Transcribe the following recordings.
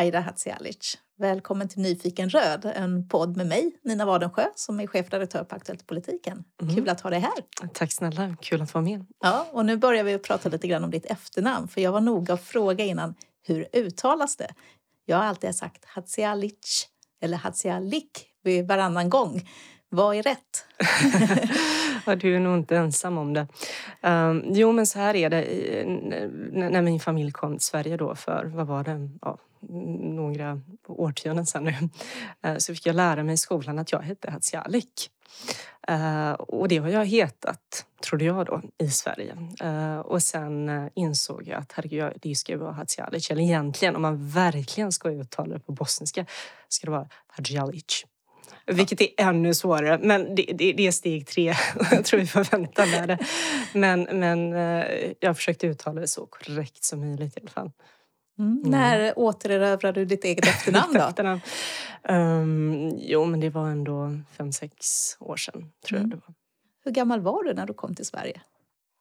Aida Hadzialic. Välkommen till Nyfiken röd, en podd med mig, Nina Wadensjö, som är chefredaktör på Aktuellt Politiken. Mm. Kul att ha dig här. Tack snälla, kul att vara med. Ja, och nu börjar vi prata lite grann om ditt efternamn, för jag var noga att fråga innan, hur uttalas det? Jag har alltid sagt Hadzialic eller Hadzialik vid varannan gång. Vad är rätt? ja, du är nog inte ensam om det. Um, jo, men så här är det. När min familj kom till Sverige då för, vad var det, ja, några årtionden sedan nu, uh, så fick jag lära mig i skolan att jag hette Hadzialik. Uh, och det har jag hetat, trodde jag då, i Sverige. Uh, och sen insåg jag att herregud, det ska ju vara Hadzialic. Eller egentligen, om man verkligen ska uttala det på bosniska, ska det vara Hadzialic. Vilket är ännu svårare, men det, det, det är steg tre. jag tror vi får vänta med det. Men, men eh, jag försökte uttala det så korrekt som möjligt i alla fall. Mm. Mm. När återerövrade du ditt eget efternamn? Då? efternamn. Um, jo, men det var ändå fem, sex år sedan. tror mm. jag det var. Hur gammal var du när du kom till Sverige?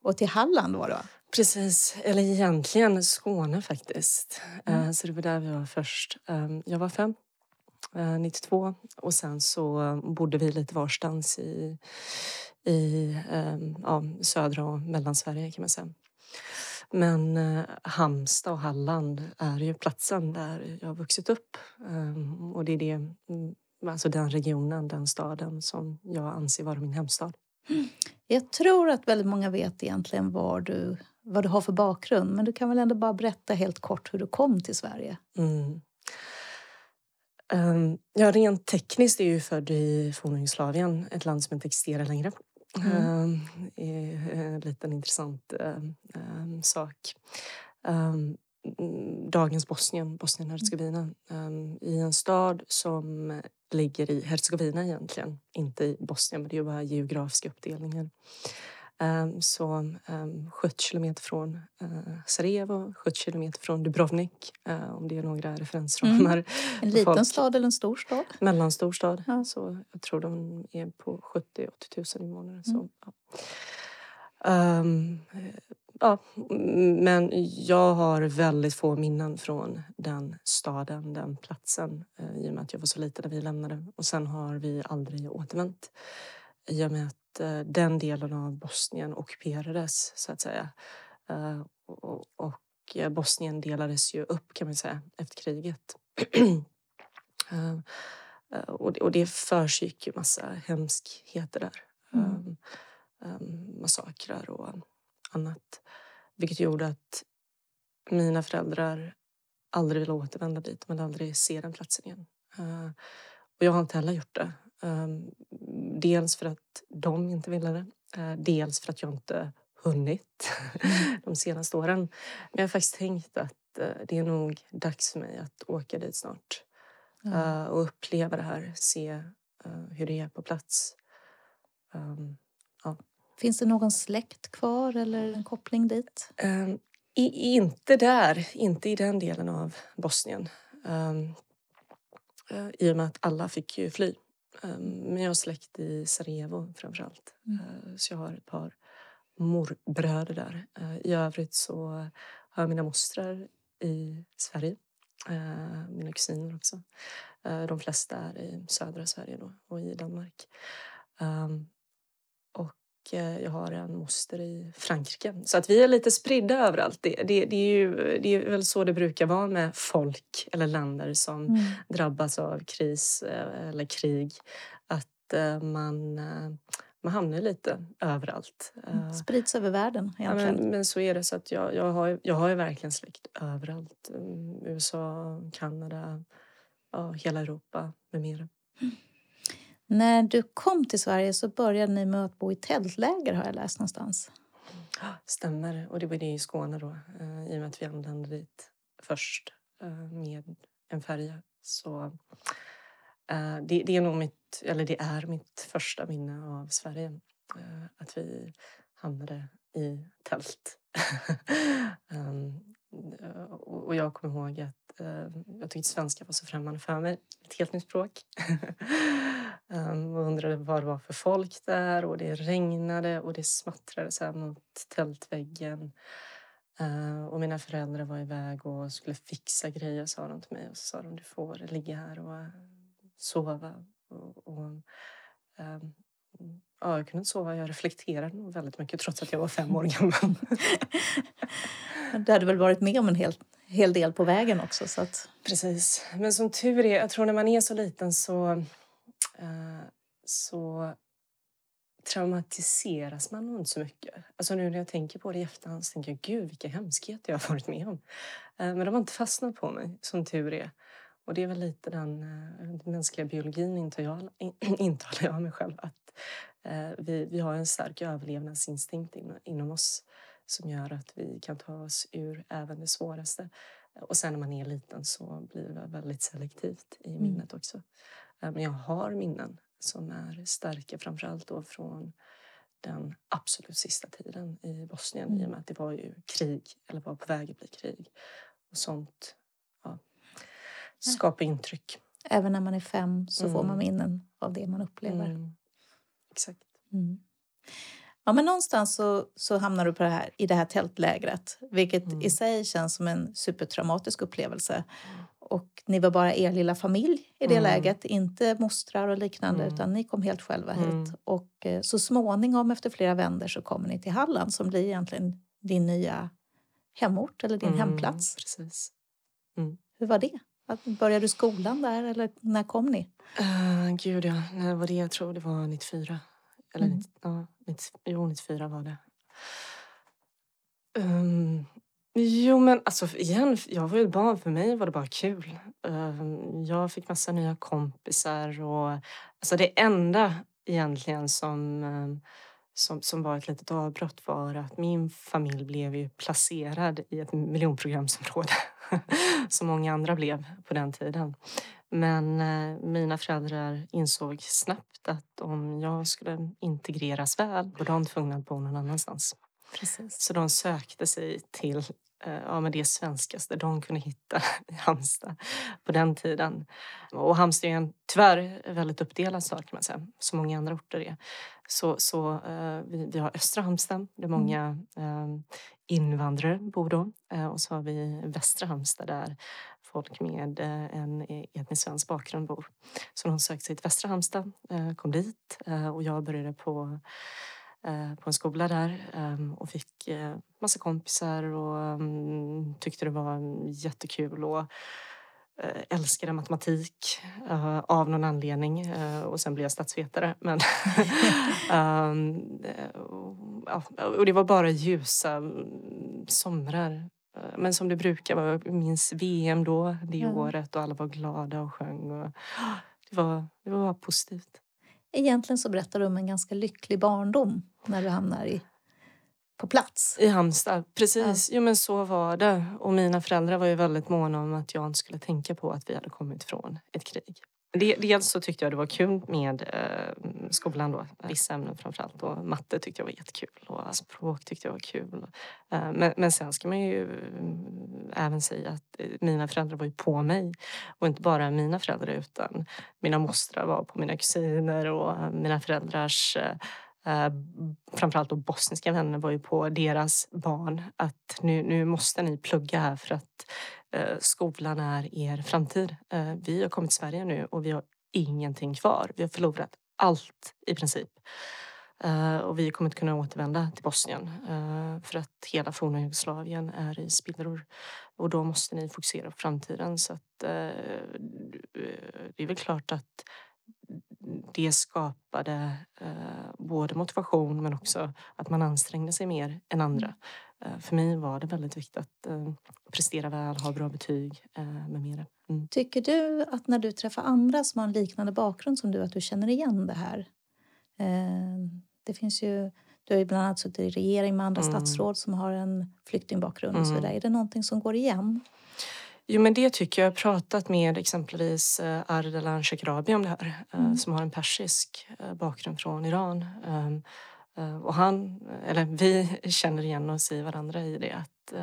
Och till Halland var det va? Precis, eller egentligen Skåne faktiskt. Mm. Uh, så det var där vi var först. Um, jag var fem 92 eh, och sen så bodde vi lite varstans i, i ehm, ja, södra och mellansverige kan man säga. Men eh, Halmstad och Halland är ju platsen där jag har vuxit upp. Um, och det är det, mm, alltså den regionen, den staden som jag anser vara min hemstad. Jag tror att väldigt många vet egentligen var du, vad du har för bakgrund men du kan väl ändå bara berätta helt kort hur du kom till Sverige? Mm. Um, ja, rent tekniskt är jag ju född i forna Jugoslavien, ett land som inte existerar längre. Mm. Um, är en liten intressant ehm, ehm, sak. Mm, dagens Bosnien, Bosnien-Hercegovina, i en stad som ligger i Hercegovina egentligen, inte i Bosnien, men det är bara geografiska uppdelningar. Ehm, så 70 ehm, kilometer från eh, Sarajevo, 70 kilometer från Dubrovnik eh, om det är några referensramar. Mm. En liten folk. stad eller en stor stad? Mellanstor stad. Ja. Så jag tror de är på 70-80 000 invånare. Så, mm. ja. Um, ja, men jag har väldigt få minnen från den staden, den platsen eh, i och med att jag var så liten när vi lämnade. Och sen har vi aldrig återvänt i och med att Eh, den delen av Bosnien ockuperades så att säga. Eh, och eh, Bosnien delades ju upp kan man säga efter kriget. och det försiggick ju massa hemskheter där. Mm. Massakrar och annat. Vilket gjorde att mina föräldrar aldrig ville återvända dit. De ville aldrig se den platsen igen. Och jag har inte heller gjort det. Um, dels för att de inte ville det, uh, dels för att jag inte hunnit mm. de senaste åren. Men jag har faktiskt tänkt att uh, det är nog dags för mig att åka dit snart mm. uh, och uppleva det här, se hur det är på plats. Um, ja. Finns det någon släkt kvar eller en koppling dit? Um, i, inte där, inte i den delen av Bosnien. I och med att alla fick ju fly. Ehm, men jag har släkt i Sarajevo framför allt. Mm. Eh, så jag har ett par morbröder där. Eh, I övrigt så har jag mina mostrar i Sverige. Mina kusiner också. De flesta är i södra Sverige då, och i Danmark. Eh, jag har en moster i Frankrike. Så att vi är lite spridda överallt. Det, det, det, är ju, det är väl så det brukar vara med folk eller länder som mm. drabbas av kris eh, eller krig. Att eh, man, man hamnar lite överallt. Mm. Sprids över världen egentligen. Ja, men, men, så är det. så att jag, jag, har, jag har ju verkligen släkt överallt. Mm, USA, Kanada, ja, hela Europa med mera. Mm. När du kom till Sverige så började ni med att bo i tältläger har jag läst någonstans. Stämmer. Och det var det i Skåne då, eh, i och med att vi anlände dit först eh, med en färja. Så eh, det, det, är nog mitt, eller det är mitt första minne av Sverige. Att vi hamnade i tält. Ehm, och jag kommer ihåg att jag tyckte svenska var så främmande för mig. Ett helt nytt språk. Um, och undrade vad det var för folk där och det regnade och det smattrade så mot tältväggen. Uh, och mina föräldrar var iväg och skulle fixa grejer sa de till mig och så sa de du får ligga här och sova. Och, och um, ja, jag kunde inte sova. Jag reflekterade nog väldigt mycket trots att jag var fem år gammal. du hade väl varit med om en hel, hel del på vägen också? Så att... Precis. Men som tur är, jag tror när man är så liten så, så traumatiseras man nog inte så mycket. Alltså nu när jag tänker på det i efterhand så tänker jag gud vilka hemskheter jag har varit med om. Uh, men de har inte fastnat på mig, som tur är. Och det är väl lite den, den mänskliga biologin intalar jag, intalar jag mig själv att Eh, vi, vi har en stark överlevnadsinstinkt in, inom oss som gör att vi kan ta oss ur även det svåraste. Och sen när man är liten så blir det väldigt selektivt i mm. minnet också. Eh, men jag har minnen som är starka, framförallt då från den absolut sista tiden i Bosnien mm. i och mm. med att det var ju krig, eller var på väg att bli krig. Och sånt ja, skapar intryck. Även när man är fem så mm. får man mm. minnen av det man upplever. Mm. Exakt. Mm. Ja, men någonstans så, så hamnar du på det här, i det här tältlägret vilket mm. i sig känns som en supertraumatisk upplevelse. Och ni var bara er lilla familj i det mm. läget, inte mostrar och liknande mm. utan ni kom helt själva hit. Mm. Och eh, så småningom efter flera vändor så kommer ni till Halland som blir egentligen din nya hemort eller din mm, hemplats. Precis. Hur var det? Började du skolan där eller när kom ni? Uh, gud ja, när var det? Jag tror det var 94. Eller mm. 90, ja, 90, jo, 94 var det. Um, jo men alltså igen, jag var ju ett barn. För mig var det bara kul. Um, jag fick massa nya kompisar och alltså det enda egentligen som um, som, som var ett litet avbrott var att min familj blev ju placerad i ett miljonprogramsområde som många andra blev på den tiden. Men eh, mina föräldrar insåg snabbt att om jag skulle integreras väl var de tvungna att bo någon annanstans. Precis. Så de sökte sig till eh, ja, men det svenskaste de kunde hitta i Halmstad på den tiden. Och Halmstad är en tyvärr väldigt uppdelad stad kan man säga, som många andra orter är. Så, så uh, vi, vi har östra Halmstad där mm. många uh, invandrare bor då. Och så har vi västra Halmstad där folk med en etnisk svensk bakgrund bor. Så de sökte sig till västra Halmstad, kom dit och jag började på på en skola där och fick massa kompisar och tyckte det var jättekul. Och Eh, älskade matematik uh, av någon anledning uh, och sen blev jag statsvetare. Men, um, uh, och det var bara ljusa mm, somrar. Men som det brukar vara, jag minns VM då, det mm. året och alla var glada och sjöng. Och, det, var, det var positivt. Egentligen så berättar du om en ganska lycklig barndom när du hamnar i på plats. I Halmstad, precis. Ja. Jo, men så var det. Och mina föräldrar var ju väldigt måna om att jag inte skulle tänka på att vi hade kommit från ett krig. Dels så tyckte jag det var kul med eh, skolan då, vissa ämnen framförallt. Och matte tyckte jag var jättekul och alltså språk tyckte jag var kul. Eh, men, men sen ska man ju eh, även säga att eh, mina föräldrar var ju på mig. Och inte bara mina föräldrar utan mina mostrar var på mina kusiner och eh, mina föräldrars eh, eh, framförallt då bosniska vänner var ju på deras barn att nu, nu måste ni plugga här för att eh, skolan är er framtid. Eh, vi har kommit till Sverige nu och vi har ingenting kvar. Vi har förlorat allt i princip. Uh, och vi kommer inte kunna återvända till Bosnien uh, för att hela forna Jugoslavien är i spillror. Och då måste ni fokusera på framtiden. Så att, uh, det är väl klart att det skapade eh, både motivation men också att man ansträngde sig mer än andra. Mm. Eh, för mig var det väldigt viktigt att eh, prestera väl, ha bra betyg med mera. Mm. Tycker du att när du träffar andra som har en liknande bakgrund som du att du känner igen det här? Det finns ju du har ju bland annat suttit i regering med andra mm. statsråd som har en flyktingbakgrund och så mm. vidare. Är det någonting som går igen? Jo, men det tycker jag. Jag har pratat med exempelvis eh, Ardalan Shekarabi om det här eh, mm. som har en persisk eh, bakgrund från Iran. Ehm, och han, eller vi känner igen oss i varandra i det att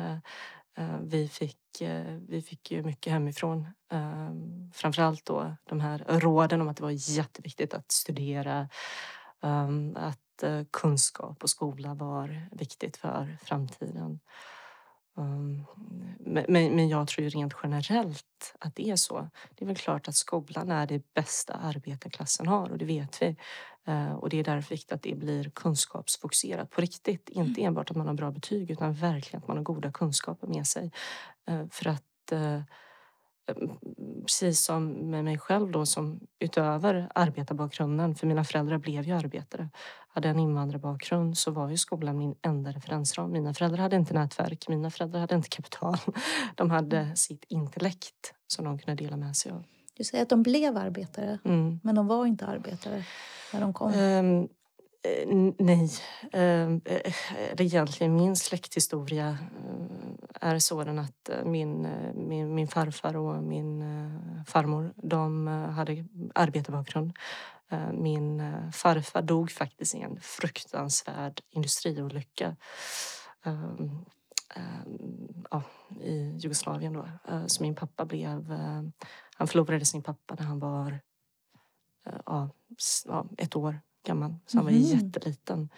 vi fick, vi fick ju mycket hemifrån. Ehm, framförallt då de här råden om att det var jätteviktigt att studera, ehm, att kunskap och skola var viktigt för framtiden. Um, men, men jag tror ju rent generellt att det är så. Det är väl klart att skolan är det bästa arbetarklassen har och det vet vi. Uh, och det är därför viktigt att det blir kunskapsfokuserat på riktigt. Inte mm. enbart att man har bra betyg utan verkligen att man har goda kunskaper med sig. Uh, för att uh, precis som med mig själv då som utöver arbetarbakgrunden, för mina föräldrar blev ju arbetare, hade en invandrarbakgrund så var ju skolan min enda referensram. Mina föräldrar hade inte nätverk, mina föräldrar hade inte kapital. De hade mm. sitt intellekt som de kunde dela med sig av. Du säger att de blev arbetare, mm. men de var inte arbetare när de kom? Um, Eh, nej. Uh, egentligen min släkthistoria eh, är sådan att min, min, min farfar och min farmor de hade arbetarbakgrund. Min farfar dog faktiskt i en fruktansvärd industriolycka ehm, ehm, ja, i Jugoslavien. Då. Så min pappa blev... Han förlorade sin pappa när han var ja, ett år gammal. Så han var mm. jätteliten.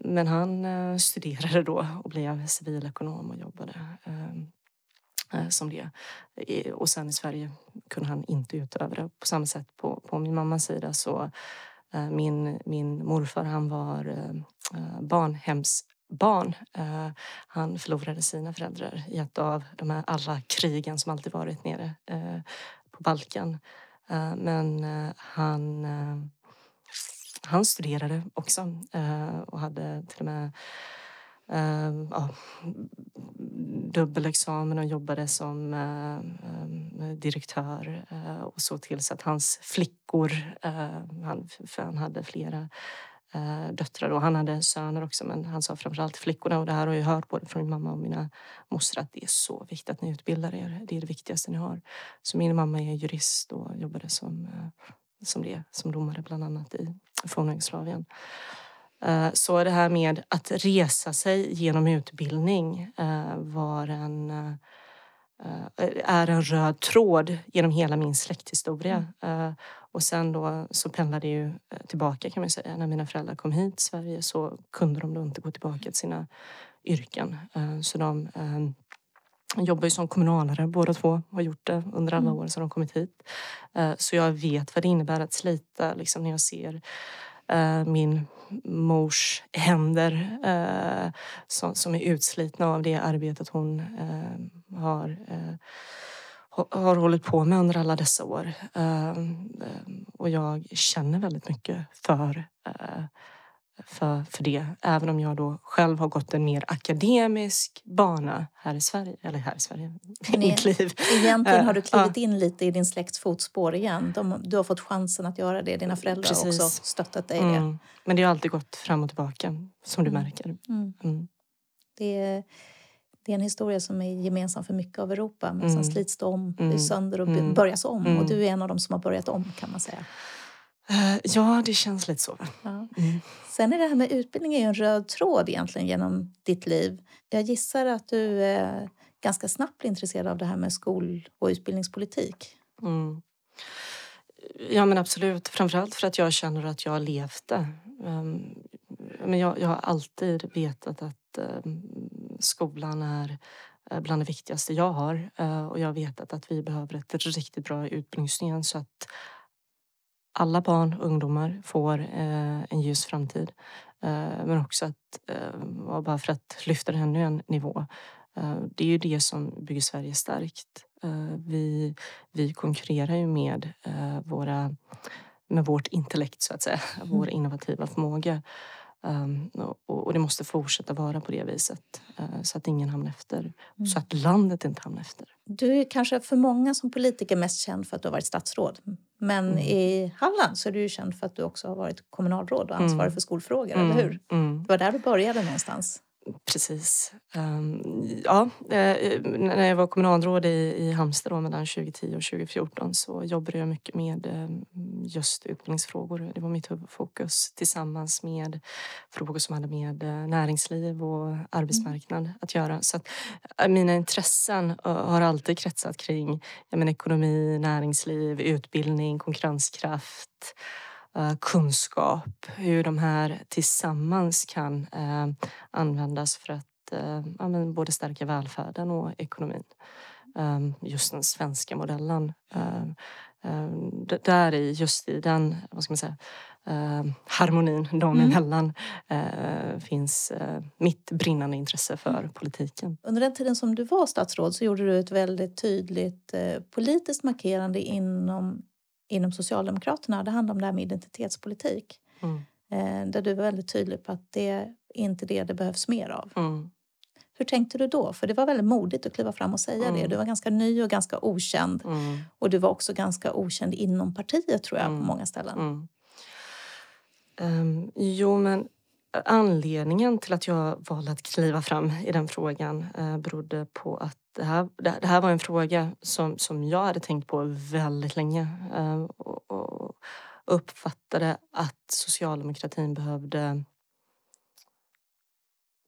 Men han studerade då och blev civilekonom och jobbade Eh, som det. Och sen i Sverige kunde han inte utöva det på samma sätt. På, på min mammas sida så eh, min, min morfar han var eh, barnhemsbarn. Han förlorade sina föräldrar i ett av de här alla krigen som alltid varit nere på Balkan. Men han, han studerade också eh, och hade till och med Uh, ja, dubbelexamen och jobbade som uh, uh, direktör och såg till så att hans flickor, han, för han hade flera döttrar och han hade söner också men han sa framförallt flickorna och det här har jag hört både från min mamma och mina mostrar att det är så viktigt att ni utbildar er. Det är det viktigaste ni har. Så min mamma är jurist och jobbade som, som det, som domare bland annat i forna Jugoslavien. Eh, så det här med att resa sig genom utbildning eh, var en, eh, är en röd tråd genom hela min släkthistoria. Mm. Och sen då så pendlade jag tillbaka kan man säga. När mina föräldrar kom hit till Sverige så kunde de då inte gå tillbaka till sina yrken. Så de jobbar ju som kommunalare båda två har gjort det under alla mm. år som de kommit hit. Så jag vet vad det innebär att slita liksom när jag ser min mors händer eh, som, är utslitna av det arbetet hon eh, har, eh, har hållit på med under alla dessa år. Eh, eh, och jag känner väldigt mycket för eh, för, för det. Även om jag då själv har gått en mer akademisk bana här i Sverige. Eller här i Sverige, i mitt liv. Egentligen har du klivit in lite i din släkts fotspår igen. De, du har fått chansen att göra det. Dina föräldrar Precis. har också stöttat dig mm. det. Men det har alltid gått fram och tillbaka, som du mm. märker. Mm. Mm. Det, är, det är en historia som är gemensam för mycket av Europa. Men sen mm. slits det om, mm. sönder och mm. börjas om. Och du är en av dem som har börjat om kan man säga. Uh, ja, det känns lite så. Ja. Mm. Sen är det här med utbildning är en röd tråd egentligen genom ditt liv. Jag gissar att du är ganska snabbt blir intresserad av det här med skol och utbildningspolitik. Mm. Ja, men absolut. Framförallt för att jag känner att jag har levt det. Um, men jag, jag, har alltid vetat att um, skolan är eh, bland det viktigaste jag har. Och jag har vetat att vi behöver ett riktigt bra utbildningssystem så att alla barn och ungdomar får eh, en ljus framtid. Eh, men också att, eh, bara för att lyfta det ännu en nivå, eh, det är ju det som bygger Sverige starkt. Eh, vi, vi konkurrerar ju med eh, våra med vårt intellekt, så att säga, mm. vår innovativa förmåga. Um, och, och, det måste fortsätta vara på det viset uh, så att ingen hamnar efter. Mm. Så att landet inte hamnar efter. Du är kanske för många som politiker mest känd för att du har varit statsråd. Men mm. i Halland så är du känd för att du också har varit kommunalråd och ansvarig mm. för skolfrågor, eller mm. hur? Mm. Det var där du började någonstans. Precis. Um, ja, eh, när jag var kommunalråd i, i Halmstad då, mellan 2010 och 2014 så jobbade jag mycket med um, just utbildningsfrågor. Det var mitt huvudfokus tillsammans med frågor som hade med uh, näringsliv och arbetsmarknad mm. att göra. Så att, uh, mina intressen har alltid kretsat kring jag menar, ekonomi, näringsliv, utbildning, konkurrenskraft Eh, kunskap, hur de här tillsammans kan eh, användas för att ja, men både stärka välfärden och ekonomin. Ehm, just den svenska modellen. Ehm, ehm, där i, just i den, vad ska man säga, harmonin dem mm. emellan eh, finns eh, mitt brinnande intresse för mm. politiken. Under den tiden som du var statsråd så gjorde du ett väldigt tydligt eh, politiskt markerande inom, inom Socialdemokraterna. Det handlar om det här med identitetspolitik. Mm. Där du var väldigt tydlig på att det är inte det det behövs mer av. Mm. Hur tänkte du då? För det var väldigt modigt att kliva fram och säga mm. det. Du var ganska ny och ganska okänd. Mm. Och du var också ganska okänd inom partiet tror jag på mm. många ställen. Um, jo, men anledningen till att jag valde att kliva fram i den frågan uh, berodde på att det här, det här var en fråga som, som jag hade tänkt på väldigt länge. Uh, och, och uppfattade att socialdemokratin behövde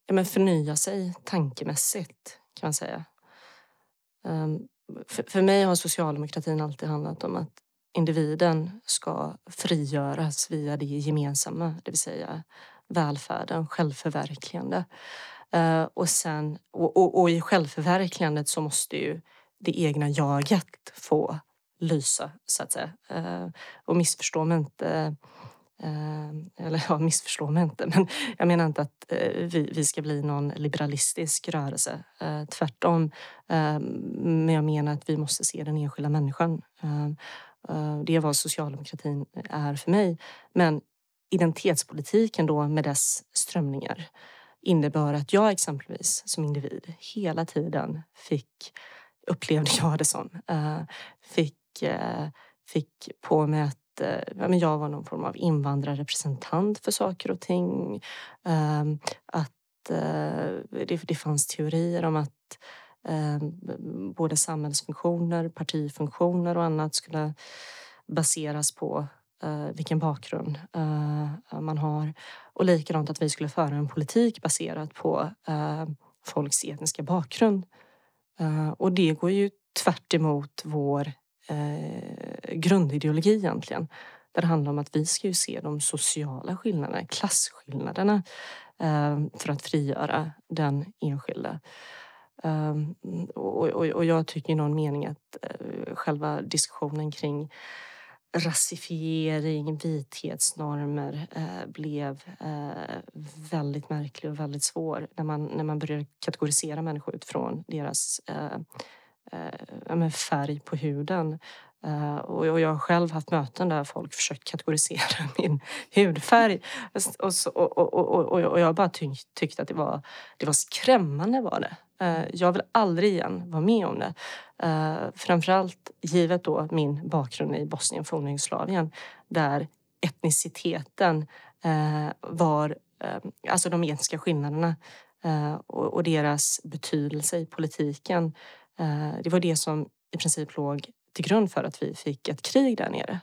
ja, men förnya sig tankemässigt kan man säga. Um, för, för mig har socialdemokratin alltid handlat om att individen ska frigöras via det gemensamma, det vill säga välfärden, självförverkligande. Eh, och, sen, och, och, och, i självförverkligandet så måste ju det egna jaget få lysa, så att säga. Uh, och missförstå mig inte eh, eller ja, missförstå mig inte, men jag menar inte att vi, vi ska bli någon liberalistisk rörelse. Tvärtom. Men jag menar att vi måste se den enskilda människan. Det är vad socialdemokratin är för mig. Men identitetspolitiken då med dess strömningar innebar att jag exempelvis som individ hela tiden fick, upplevde jag det som, eh, fick, eh, fick på mig att eh, men jag var någon form av invandrarrepresentant för saker och ting. Ehm, att det, fanns teorier om att ehm, både samhällsfunktioner, partifunktioner och annat skulle baseras på eh, vilken bakgrund eh, man har. Och likadant att vi skulle föra en politik baserat på eh, folks etniska bakgrund. Eh, och det går ju tvärt vår eh, grundideologi egentligen. Där det handlar om att vi ska ju se de sociala skillnaderna, klasskillnaderna eh, för att frigöra den enskilda. Um, eh, och, och, och, jag tycker i någon mening att uh, själva diskussionen kring rasifiering, vithetsnormer eh, blev eh, väldigt märklig och väldigt svår när man, när man började kategorisera människor utifrån deras eh, eh färg på huden. Eh, och jag har själv haft möten där folk försökt kategorisera min hudfärg. Och, så, och, och, och, och jag bara tyck, tyckte att det var, det var skrämmande. Var det. Eh, jag vill aldrig igen vara med om det. Eh, framförallt givet då min bakgrund i Bosnien, forna Jugoslavien där etniciteten eh, var, alltså de etniska skillnaderna och, deras betydelse i politiken det var det som i princip låg till grund för att vi fick ett krig där nere.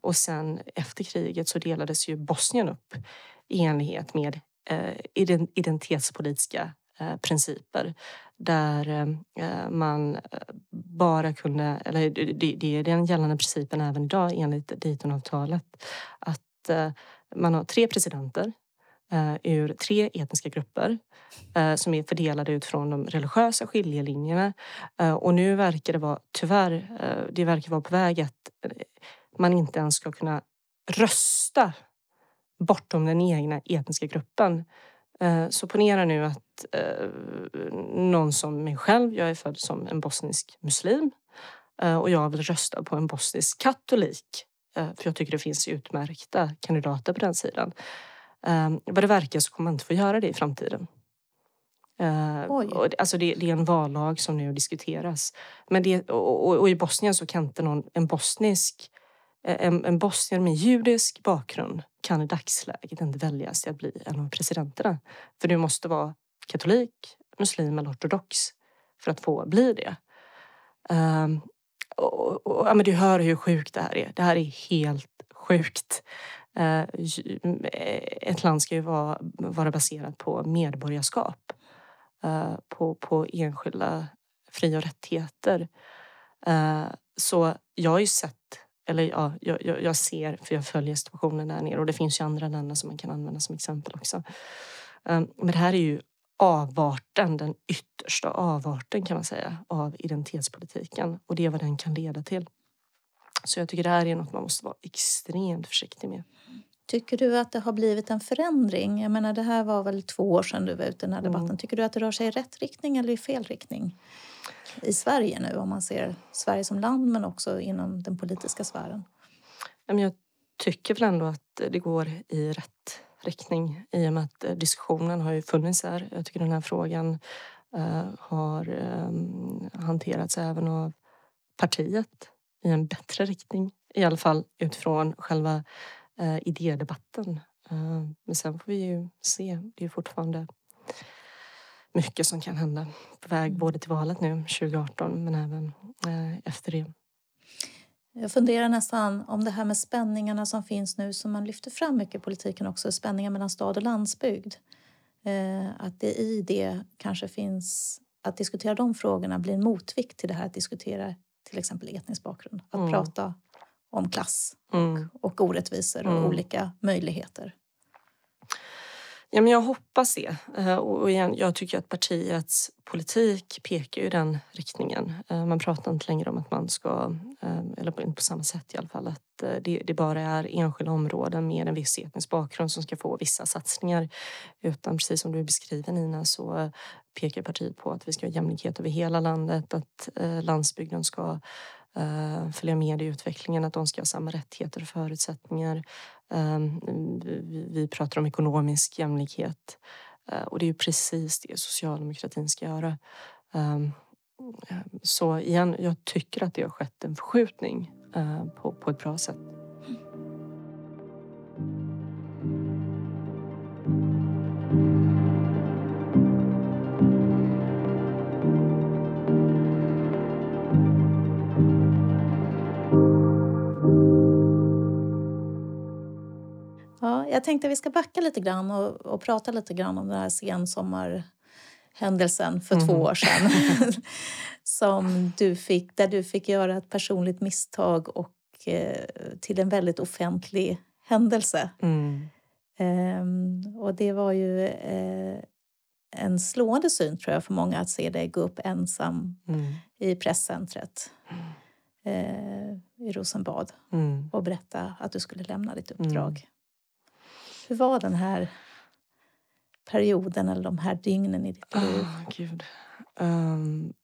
Och sen efter kriget så delades ju Bosnien upp i enlighet med identitetspolitiska Eh, principer där eh, man eh, bara kunde, eller det är den gällande principen även idag enligt Daytonavtalet, att man har tre presidenter ur tre etniska grupper som är fördelade utifrån de religiösa skiljelinjerna. Och nu verkar det vara, tyvärr, det verkar vara på väg att man inte ens ska kunna rösta bortom den egna etniska gruppen. Så ponera nu att någon som mig själv, jag är född som en bosnisk muslim och jag vill rösta på en bosnisk katolik för jag tycker det finns utmärkta kandidater på den sidan. Um, vad det verkar så kommer man inte få göra det i framtiden. Uh, och, alltså det, det, är en vallag som nu diskuteras. Men det, och, och, och, i Bosnien så kan inte någon, en bosnisk eh, en, en bosnier med judisk bakgrund kan i dagsläget inte väljas till att bli en av presidenterna. För du måste vara katolik, muslim eller ortodox för att få bli det. Um, och, och, ja, men du hör hur sjukt det här är. Det här är helt sjukt. Uh, ett land ska ju vara, vara baserat på medborgarskap. uh, på, på enskilda fri och rättigheter. Uh, så jag har ju sett, eller ja, jag, jag ser, för jag följer situationen där nere och det finns ju andra länder som man kan använda som exempel också. Ehm, men det här är ju avarten, den yttersta avarten kan man säga, av identitetspolitiken och det är vad den kan leda till. Så jag tycker det här är något man måste vara extremt försiktig med. Tycker du att det har blivit en förändring? Jag menar, det här var väl två år sedan du var ute i den här debatten. Mm. Tycker du att det rör sig i rätt riktning eller i fel riktning? I Sverige nu, om man ser Sverige som land men också inom den politiska sfären. Jag tycker väl ändå att det går i rätt riktning i och med att diskussionen har ju funnits här. Jag tycker den här frågan uh, har um, hanterats även av partiet i en bättre riktning. I alla fall utifrån själva uh, idédebatten. Men sen får vi ju se. Det är fortfarande mycket som kan hända på väg mm. både till valet nu 2018 men även efter det. Jag funderar nästan om det här med spänningarna som finns nu som man lyfter fram mycket i politiken också, spänningar mellan stad och landsbygd. Eh, att det i det kanske finns, att diskutera de frågorna blir en motvikt till det här att diskutera till exempel etnisk bakgrund. Att mm. prata om klass och, mm. och orättvisor och mm. olika möjligheter. Ja, men jag hoppas det. Eh, och igen, jag tycker att partiets politik pekar i den riktningen. Eh, man pratar inte längre om att man ska, eh, eller inte på samma sätt i alla fall, att det, bara är enskilda områden med en viss etnisk bakgrund som ska få vissa satsningar. Utan precis som du beskriver Nina så pekar partiet på att vi ska ha jämlikhet över hela landet, att landsbygden ska följa med i utvecklingen, att de ska ha samma rättigheter och förutsättningar Ehm, vi pratar om ekonomisk jämlikhet eh, och det är ju precis det socialdemokratin ska göra. Ehm, eh, så igen, jag tycker att det har skett en förskjutning eh, på ett bra sätt. Jag tänkte att vi ska backa lite grann och, och prata lite grann om den här sensommarhändelsen för mm. två år sedan. som du fick, där du fick göra ett personligt misstag och eh, till en väldigt offentlig händelse. Mm. Um, och det var ju eh, en slående syn tror jag för många att se dig gå upp ensam mm. i presscentret eh, i Rosenbad mm. och berätta att du skulle lämna ditt uppdrag. Mm. Hur var den här perioden eller de här dygnen i ditt liv? Oh, Gud. Um,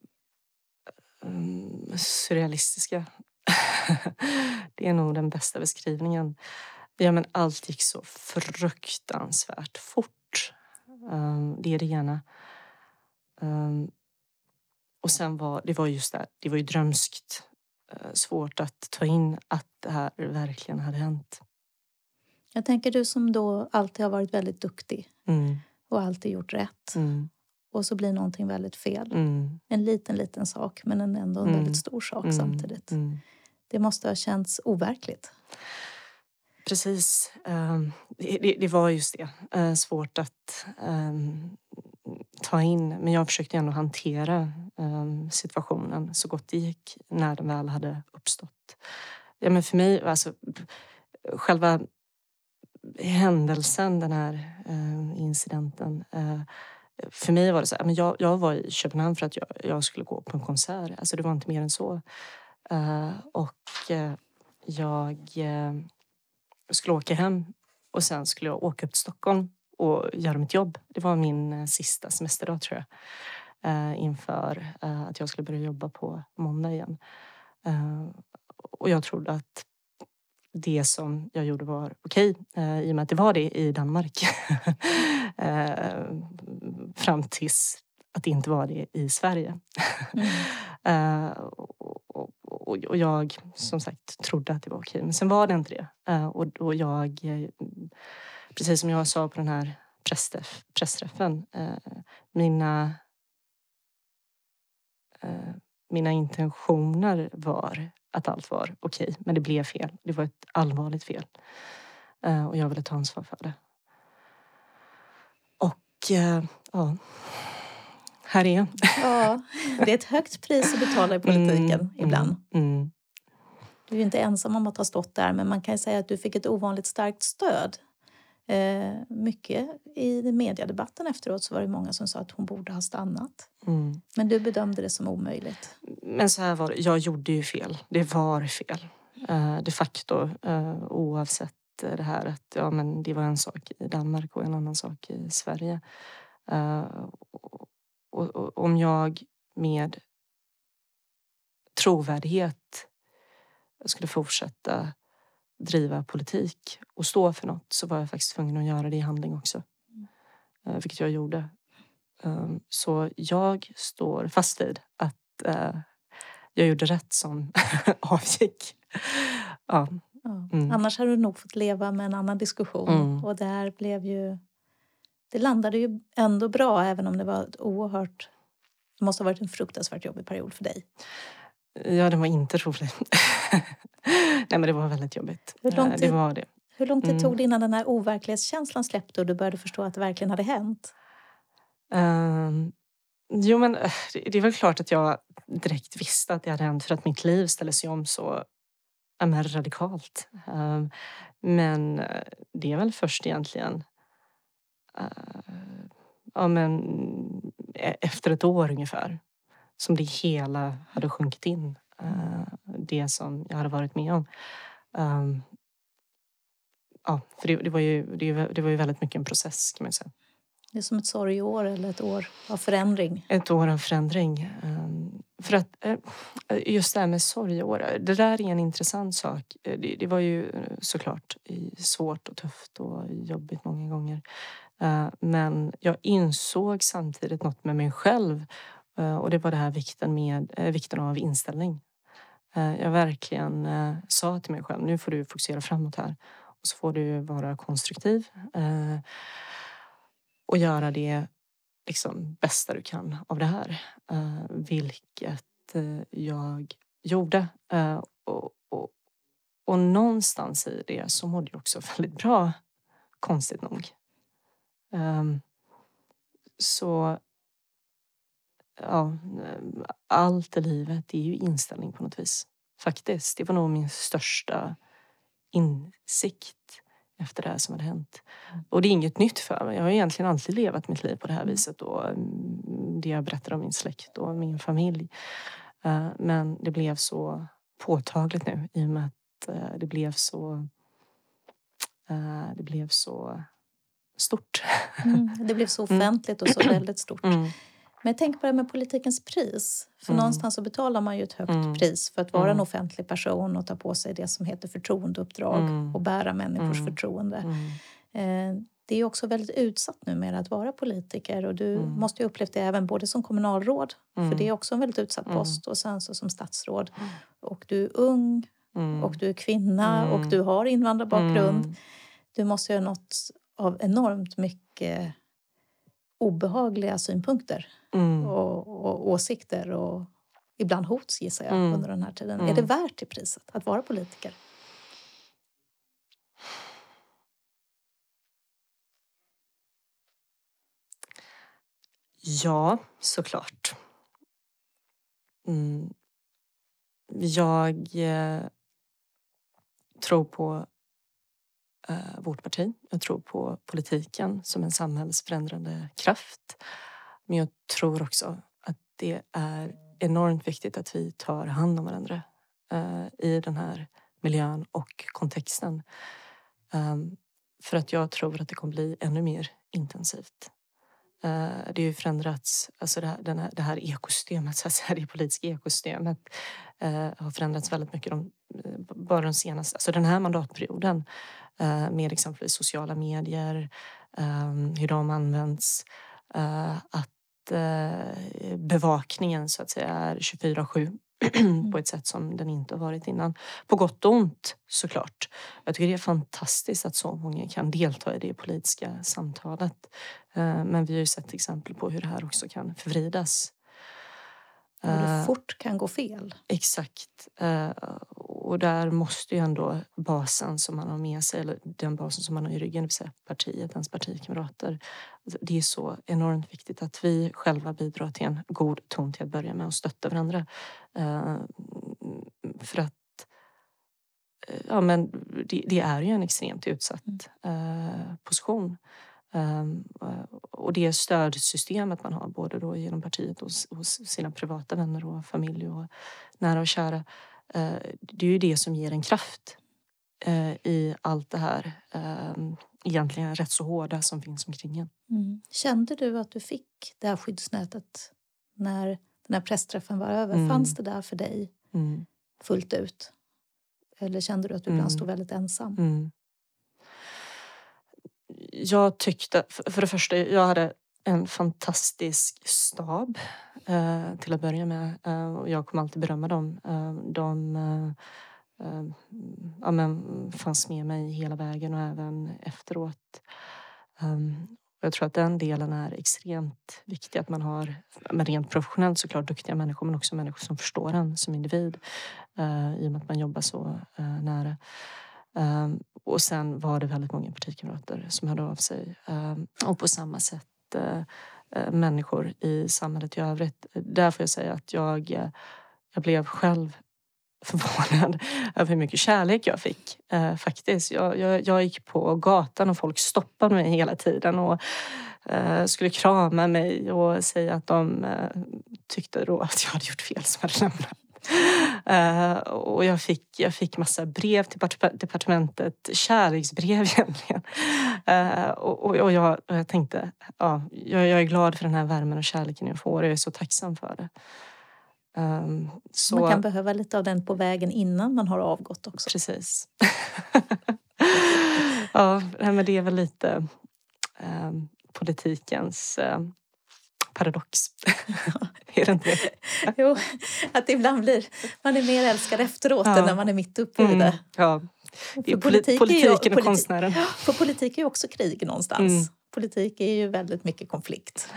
um, surrealistiska. det är nog den bästa beskrivningen. Ja, men allt gick så fruktansvärt fort. Um, det är det ena. Um, och sen var det var just det, det var ju drömskt uh, svårt att ta in att det här verkligen hade hänt. Jag tänker du som då alltid har varit väldigt duktig mm. och alltid gjort rätt. Mm. Och så blir någonting väldigt fel. Mm. En liten, liten sak men en ändå en väldigt mm. stor sak mm. samtidigt. Mm. Det måste ha känts overkligt. Precis. Um, det, var just det. Uh, svårt att um, ta in. Men jag försökte ändå hantera um, situationen så gott det gick när den väl hade uppstått. Ja, men för mig, alltså, själva händelsen, den här eh, incidenten. Eh, för mig var det så här, men jag, jag var i Köpenhamn för att jag, jag, skulle gå på en konsert. Alltså det var inte mer än så. Eh, och eh, jag eh, skulle åka hem och sen skulle jag åka upp till Stockholm och göra mitt jobb. Det var min eh, sista semesterdag tror jag. Eh, inför eh, att jag skulle börja jobba på måndag igen. Eh, och jag trodde att det som jag gjorde var okej okay, eh, i och med att det var det i Danmark. eh, fram tills att det inte var det i Sverige. Mm. eh, och, och, och, jag som sagt trodde att det var okej, men sen var det inte det. Och, och jag, precis som jag sa på den här pressträff, pressträffen, mina mina intentioner var att allt var okej, okay, men det blev fel. Det var ett allvarligt fel. Uh, och jag ville ta ansvar för det. Och uh, ja, här är jag. ja, det är ett högt pris att betala i politiken mm, ibland. Mm, mm. Du är inte ensam om att ha stått där, men man kan säga att du fick ett ovanligt starkt stöd Eh, mycket i mediedebatten efteråt så var det många som sa att hon borde ha stannat. Mm. Men du bedömde det som omöjligt. Men så här var det, jag gjorde ju fel. Det var fel. Uh, de facto, uh, oavsett det här att ja, men det var en sak i Danmark och en annan sak i Sverige. Uh, och, och, och, om jag med trovärdighet skulle fortsätta driva politik och stå för något så var jag faktiskt tvungen att göra det i handling också. Mm. Vilket jag gjorde. Ehm, så jag står fast vid att eh, jag gjorde rätt som avgick. Ja. Mm. Annars hade du nog fått leva med en annan diskussion. Mm. Och där blev ju... Det landade ju ändå bra även om det var ett oerhört... Det måste ha varit en fruktansvärt jobbig period för dig. Ja, den var inte rolig. Nej, men det var väldigt jobbigt. Hur lång tid, det var det. Hur lång tid mm. tog det innan den här overklighetskänslan släppte och du började förstå att det verkligen hade hänt? Um, jo, men eh, det är väl klart att jag direkt visste att det hade hänt för att mitt liv ställde sig om så ja, radikalt. Um, men eh, det är väl först egentligen uh, ja, men, e-, efter ett år ungefär som det hela hade sjunkit in. Uh, det som jag hade varit med om. Um, ja, för det, det, var ju, det, det var ju väldigt mycket en process kan man säga. Det är som ett sorgeår eller ett år av förändring. Ett år av förändring. Um, för att uh, just det här med sorgeår, det där är en intressant sak. Det, det var ju såklart svårt och tufft och jobbigt många gånger. Men jag insåg samtidigt något med mig själv Eh, och det var det här vikten, med, eh, vikten av inställning. Eh, jag verkligen sa till mig själv, nu får du fokusera framåt här. Och så får du vara konstruktiv och göra det liksom, bästa du kan av det här. Vilket jag gjorde. Och, och, och någonstans i det så mådde jag också väldigt bra, konstigt nog. Ehm, så ja, allt i livet är ju inställning på något vis. Faktiskt. Det var nog min största insikt efter det här som hade hänt. Och det är inget nytt för mig. Jag har egentligen alltid levat mitt liv på det här viset. Och mm, det jag berättar om min släkt och min familj. Eh, men det blev så påtagligt nu i och med att eh, det blev så... Eh, det blev så stort. Mm, det blev så mm. offentligt och så väldigt stort. Mm. Men tänker på det med politikens pris. För mm. någonstans så betalar man ju ett högt mm. pris för att vara mm. en offentlig person och ta på sig det som heter förtroendeuppdrag mm. och bära människors mm. förtroende. Mm. Eh, det är också väldigt utsatt numera att vara politiker och du måste ju upplevt det även både som kommunalråd, för det är också en väldigt utsatt post, och sen så som statsråd. Och du är ung och du är kvinna och du har invandrarbakgrund. Du måste ju ha nått av enormt mycket obehagliga synpunkter mm. och, och, åsikter och ibland hot gissar jag mm. under den här tiden. Mm. Är det värt det priset att vara politiker? Ja, såklart. Mm. Jag eh, tror på eh, vårt parti. Jag tror på politiken som en samhällsförändrande kraft. Men jag tror också att det är enormt viktigt att vi tar hand om varandra eh, i den här miljön och kontexten. Um, för att jag tror att det kommer bli ännu mer intensivt. Uh, det har ju förändrats, alltså det här, här, det här ekosystemet, så att säga, det politiska ekosystemet uh, har förändrats väldigt mycket de, eh, bara den senaste, alltså den här mandatperioden uh, med exempelvis sociala medier, um, hur de används. att bevakningen så att säga är 24-7 på ett sätt som den inte har varit innan. På gott och ont såklart. Jag tycker det är fantastiskt att så många kan delta i det politiska samtalet. Eh, men vi har ju sett exempel på hur det här också kan förvridas. Och det eh, fort kan gå fel. Exakt. Eh, och där måste ju ändå basen som man har med sig, eller den basen som man har i ryggen, det vill säga partiet, ens partikamrater. Alltså, det är så enormt viktigt att vi själva bidrar till en god ton till att börja med och stötta varandra. Eh, för att ja, men det, det, är ju en extremt utsatt mm. position. Um, och det stödsystemet man har både då genom partiet och hos sina privata vänner och familj och nära och kära. Uh, det är ju det som ger en kraft uh, i allt det här uh, egentligen rätt så hårda som finns omkring en. Mm. Kände du att du fick det här skyddsnätet när den här pressträffen var över? Mm. Fanns det där för dig mm. fullt ut? Eller kände du att du ibland mm. stod väldigt ensam? Mm. Jag tyckte, för det första, jag hade en fantastisk stab eh, till att börja med. Eh, och jag kommer alltid berömma dem. Eh, de eh, eh, ja, men, fanns med mig hela vägen och även efteråt. Ehm, jag tror att den delen är extremt viktig. Att man har, men rent professionellt såklart, duktiga människor men också människor som förstår en som individ. Eh, I och med att man jobbar så eh, nära. Um, och sen var det väldigt många partikamrater som hörde av sig. Um, och på samma sätt Eh, eh, människor i samhället i övrigt. Där får jag säga att jag, eh, jag blev själv förvånad över hur mycket kärlek jag fick. Eh, faktiskt. Jag, jag, jag, gick på gatan och folk stoppade mig hela tiden och eh, skulle krama mig och säga att de eh, tyckte då att jag hade gjort fel som hade lämnat. Uh, och jag fick, jag fick massa brev till departementet, kärleksbrev egentligen. Uh, och, och, jag, och jag tänkte, ja, jag, jag, är glad för den här värmen och kärleken jag får och jag är så tacksam för det. Um, så... Man kan behöva lite av den på vägen innan man har avgått också. Precis. ja, men det är väl lite um, politikens um, paradox. är det inte det? jo, att ibland blir man är mer älskad efteråt ja. än när man är mitt uppe i det. Mm, ja. Är politik politiken ju, och politi konstnären. För politik är ju också krig någonstans. Mm. Politik är ju väldigt mycket konflikt.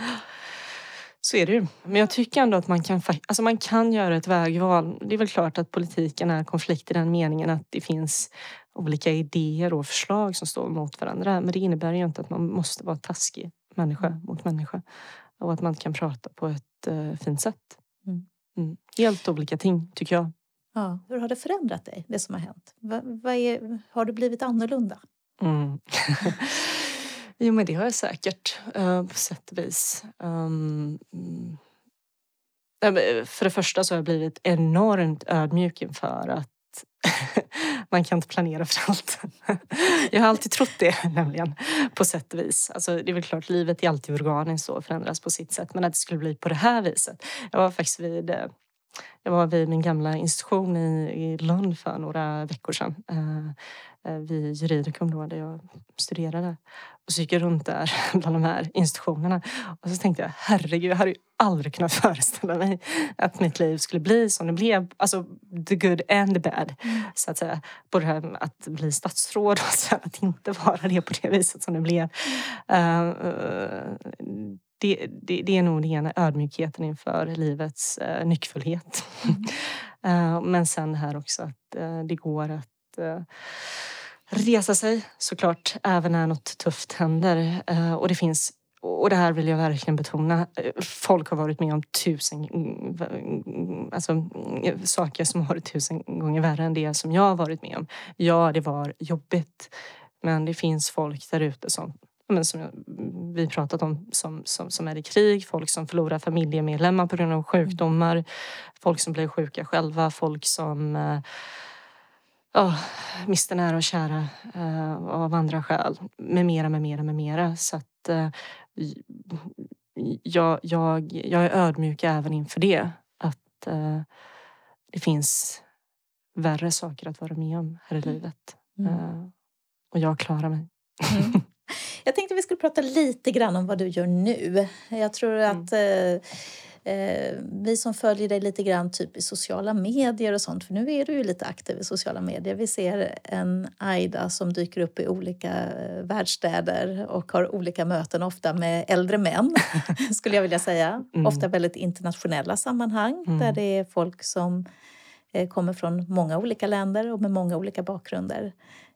Så är det ju. Men jag tycker ändå att man kan, alltså man kan göra ett vägval. Det är väl klart att politiken är konflikt i den meningen att det finns olika idéer och förslag som står mot varandra. Men det innebär ju inte att man måste vara taskig människa mm. mot människa. Och att man kan prata på ett uh, fint sätt. Mm. Mm. Helt olika ting, tycker jag. Ja, hur har det förändrat dig, det som har hänt? Va, va är, har du blivit annorlunda? Mm. Jo, men det har jag säkert uh, på sätt och vis. Um, för det första så har jag blivit enormt ödmjuk inför att man kan inte planera för allt. jag har alltid trott det nämligen, på sätt och vis. Alltså, det är väl klart, livet är alltid organiskt och förändras på sitt sätt. Men att det skulle bli på det här viset. Jag var faktiskt vid eh, jag var vid min gamla institution i, i Lund för några veckor sedan. Eh, Eh, vid Juridicum då, där jag studerade. Och så gick jag runt där bland de här institutionerna. Och så tänkte jag, herregud, jag hade ju aldrig kunnat föreställa mig att mitt liv skulle bli som det blev. Alltså the good and the bad. Mm. Så att säga. Både det här med att bli statsråd och sen att inte vara det på det viset som det blev. Uh, det, det, det, är nog det ena, ödmjukheten inför livets uh, nyckfullhet. Mm. uh, men sen här också att uh, det går att Eh, resa sig såklart även när något tufft händer. Eh, och det finns och det här vill jag verkligen betona. Eh, folk har varit med om tusen alltså, saker som har varit tusen gånger värre än det som jag har varit med om. Ja, det var jobbigt. Men det finns folk där ute som men som vi pratat om som, som, som är i krig, folk som förlorar familjemedlemmar på grund av sjukdomar, folk som blir sjuka själva, folk som eh, oh, mister nära och kära eh, av andra skäl, med mera, med mera, med mera. Så att eh, jag, jag, jag är ödmjuk även inför det. Att eh, det finns värre saker att vara med om här i livet. Mm. Och jag klarar mig. Mm. Jag tänkte vi skulle prata lite grann om vad du gör nu. Jag tror mm. att mm. Eh, vi som följer dig lite grann typ i sociala medier och sånt, för nu är du ju lite aktiv i sociala medier. Vi ser en Aida som dyker upp i olika eh, världsstäder och har olika möten, ofta med äldre män, skulle jag vilja säga. Mm. Ofta väldigt internationella sammanhang mm. där det är folk som eh, kommer från många olika länder och med många olika bakgrunder.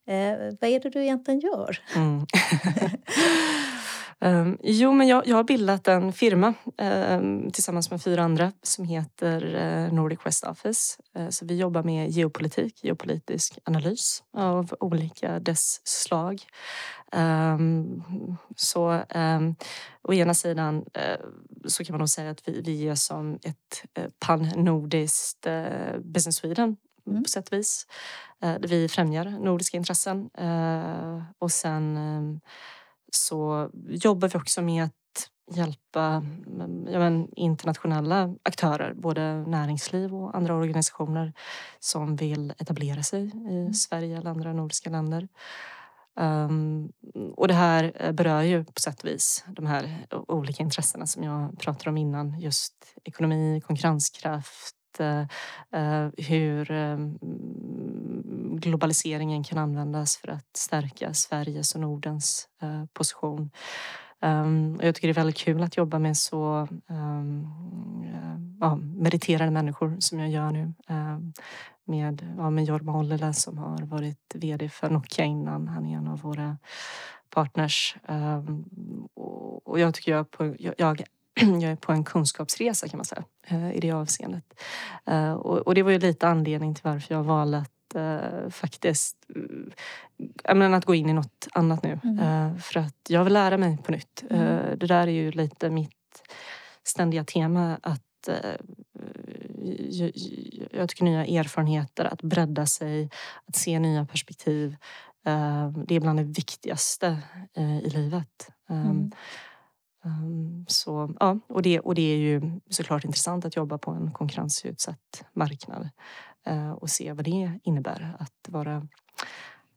Eh, vad är det du egentligen gör? Mm. Um, jo, men jag, jag, har bildat en firma um, tillsammans med fyra andra som heter uh, Nordic West Office. Uh, så vi jobbar med geopolitik, geopolitisk analys av olika dess slag. Um, så å ena sidan uh, så kan man nog säga att vi, vi är som ett uh, pan-nordiskt Business Sweden mm. på sätt och vis. Vi främjar nordiska intressen och sen så jobbar vi också med att hjälpa ja, men, internationella aktörer, både näringsliv och andra organisationer som vill etablera sig i mm. Sverige eller andra nordiska länder. Um, och det här eh, berör ju på sätt och vis de här olika intressena som jag pratade om innan. Just ekonomi, konkurrenskraft, uh, hur um, globaliseringen kan användas för att stärka Sveriges och Nordens eh, position. Um, och jag tycker det är väldigt kul att jobba med så um, ja, meriterade människor som jag gör nu. Um, med, ja, med Jorma Ollila som har varit VD för Nokia innan. Han är en av våra partners. och, och jag tycker jag, på, jag, jag jag är på en kunskapsresa kan man säga uh, i det avseendet. Uh, och, och, det var ju lite anledning till varför jag valde att uh, faktiskt jag menar, att gå in i något annat nu. Mm. för att jag vill lära mig på nytt. Mm. det där är ju lite mitt ständiga tema att jag tycker nya erfarenheter, att bredda sig, att se nya perspektiv. det är bland det viktigaste i livet. Mm. Så, ja, och, det, och det är ju såklart intressant att jobba på en konkurrensutsatt marknad och se vad det innebär att vara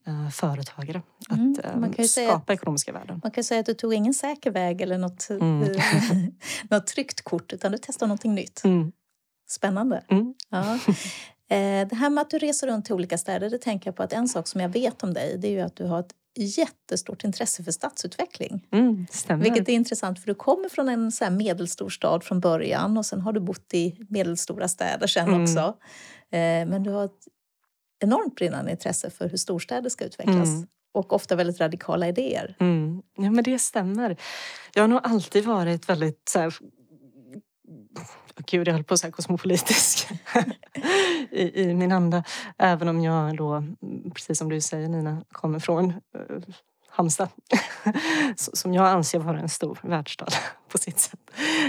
uh, företagare. Mm, att um, skapa att, ekonomiska värden. Man kan säga att du tog ingen säker väg eller något, mm. något tryggt kort utan du testade någonting nytt. Mm. Spännande. Mm. Ja. Eh, det här med att du reser runt till olika städer, det tänker jag på att en sak som jag vet om dig det är ju att du har ett jättestort intresse för stadsutveckling. Mm, Vilket är intressant för du kommer från en så medelstor stad från början och sen har du bott i medelstora städer sen mm. också. Eh, men du har ett enormt brinnande intresse för hur storstäder ska utvecklas. Mm. Och ofta väldigt radikala idéer. Mm. Ja men det stämmer. Jag har nog alltid varit väldigt så här, gud jag höll på att säga kosmopolitisk i, i min anda. Även om jag då, precis som du säger Nina, kommer från uh, Halmstad. som jag anser vara en stor världsstad på sitt sätt.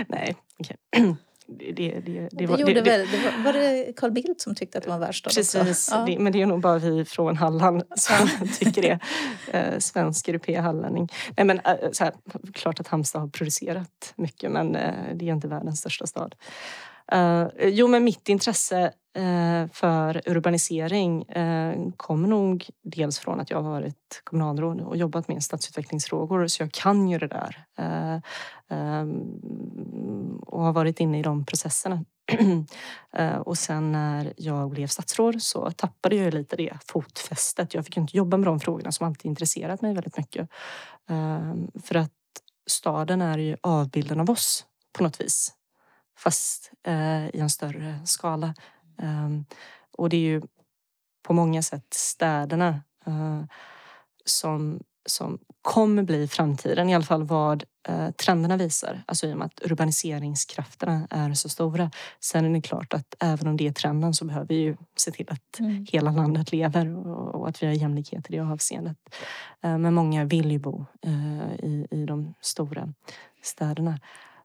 Nej, okej. Okay. Det, det, det, var, det, väl, det var, var, det Carl Bildt som tyckte att det var världsstad? Precis, ja. men det är nog bara vi från Halland som tycker det. Eh, svensk europé hallänning. Nej, men, eh, så här, klart att Halmstad har producerat mycket men eh, det är inte världens största stad. Uh, jo, men mitt intresse uh, för urbanisering uh, kommer nog dels från att jag har varit kommunalråd och jobbat med stadsutvecklingsfrågor så jag kan ju det där. Um, och har varit inne i de processerna. och sen när jag blev statsråd så tappade jag lite det fotfästet. Jag fick inte jobba med de frågorna som alltid intresserat mig väldigt mycket. Ehm, för att staden är ju avbilden av oss på något vis fast eh, i en större skala. Um, och det är ju på många sätt städerna uh, som, som kommer bli framtiden, i alla fall vad uh, trenderna visar. Alltså i och med att urbaniseringskrafterna är så stora. Sen är det klart att även om det är trenden så behöver vi ju se till att mm. hela landet lever och, och, att vi har jämlikhet i det avseendet. Uh, men många vill ju bo i, i de stora städerna.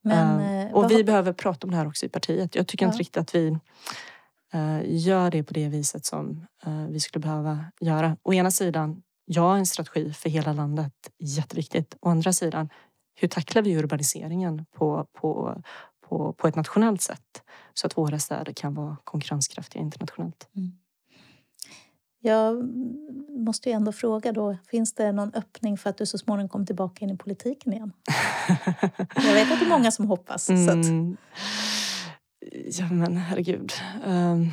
Men, uh, och vi behöver prata om det här också i partiet. Jag tycker ja. inte riktigt att vi uh, gör det på det viset som uh, vi skulle behöva göra. Å ena sidan, ja en strategi för hela landet, jätteviktigt. Å andra sidan, hur tacklar vi urbaniseringen på, på, på, på ett nationellt sätt så att våra städer kan vara konkurrenskraftiga internationellt. Mm. Jag måste ju ändå fråga då, finns det någon öppning för att du så småningom kommer tillbaka in i politiken igen? jag vet att det är många som hoppas. Mm. Så Ja men herregud. Um,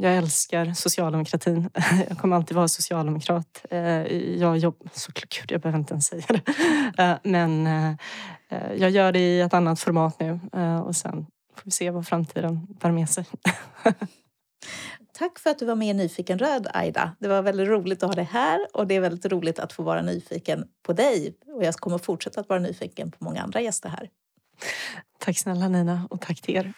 jag älskar socialdemokratin. Jag kommer alltid vara socialdemokrat. Uh, jag jobbar... Gud, jag behöver inte ens säga det. Uh, men uh, jag gör det i ett annat format nu och sen får vi se vad framtiden bär med sig. Tack för att du var med i Nyfiken röd, Aida. Det var väldigt roligt att ha dig här och det är väldigt roligt att få vara nyfiken på dig. Och jag kommer fortsätta att vara nyfiken på många andra gäster här. Tack snälla Nina och tack till er.